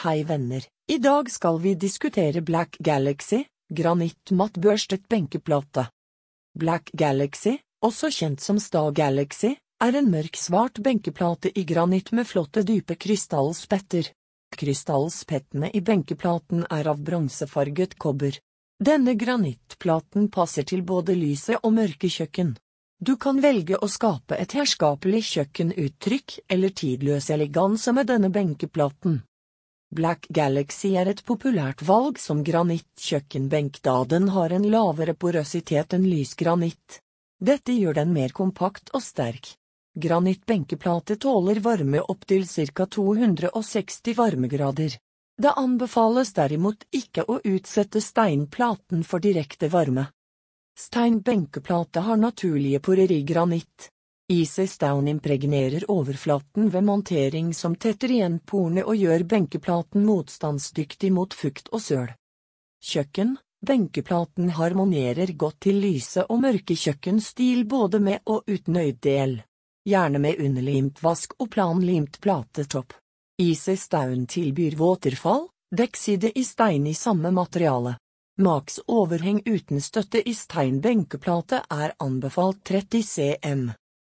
Hei venner, i dag skal vi diskutere Black Galaxy, granittmattbørstet benkeplate. Black Galaxy, også kjent som Star Galaxy, er en mørk svart benkeplate i granitt med flotte dype krystallspetter. Krystallspettene i benkeplaten er av bronsefarget kobber. Denne granittplaten passer til både lyse og mørke kjøkken. Du kan velge å skape et herskapelig kjøkkenuttrykk eller tidløs eleganse med denne benkeplaten. Black Galaxy er et populært valg som granittkjøkkenbenk da den har en lavere porøsitet enn lysgranitt. Dette gjør den mer kompakt og sterk. Granittbenkeplate tåler varme opptil ca 260 varmegrader. Det anbefales derimot ikke å utsette steinplaten for direkte varme. Steinbenkeplate har naturlige porer i granitt. Stone impregnerer overflaten ved montering som tetter igjen porene og gjør benkeplaten motstandsdyktig mot fukt og søl. Kjøkken Benkeplaten harmonerer godt til lyse og mørke kjøkkenstil både med og uten øydel. Gjerne med underlimt vask og planlimt platetopp. Isestown tilbyr våterfall, dekkside i stein i samme materiale. Maks overheng uten støtte i stein benkeplate er anbefalt 30 cm.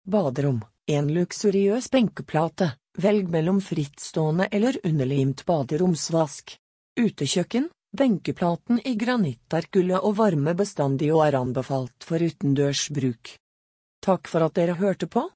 Baderom, en luksuriøs benkeplate, velg mellom frittstående eller underlimt baderomsvask. Utekjøkken, benkeplaten i granitt er og varme bestandig og er anbefalt for utendørs bruk. Takk for at dere hørte på.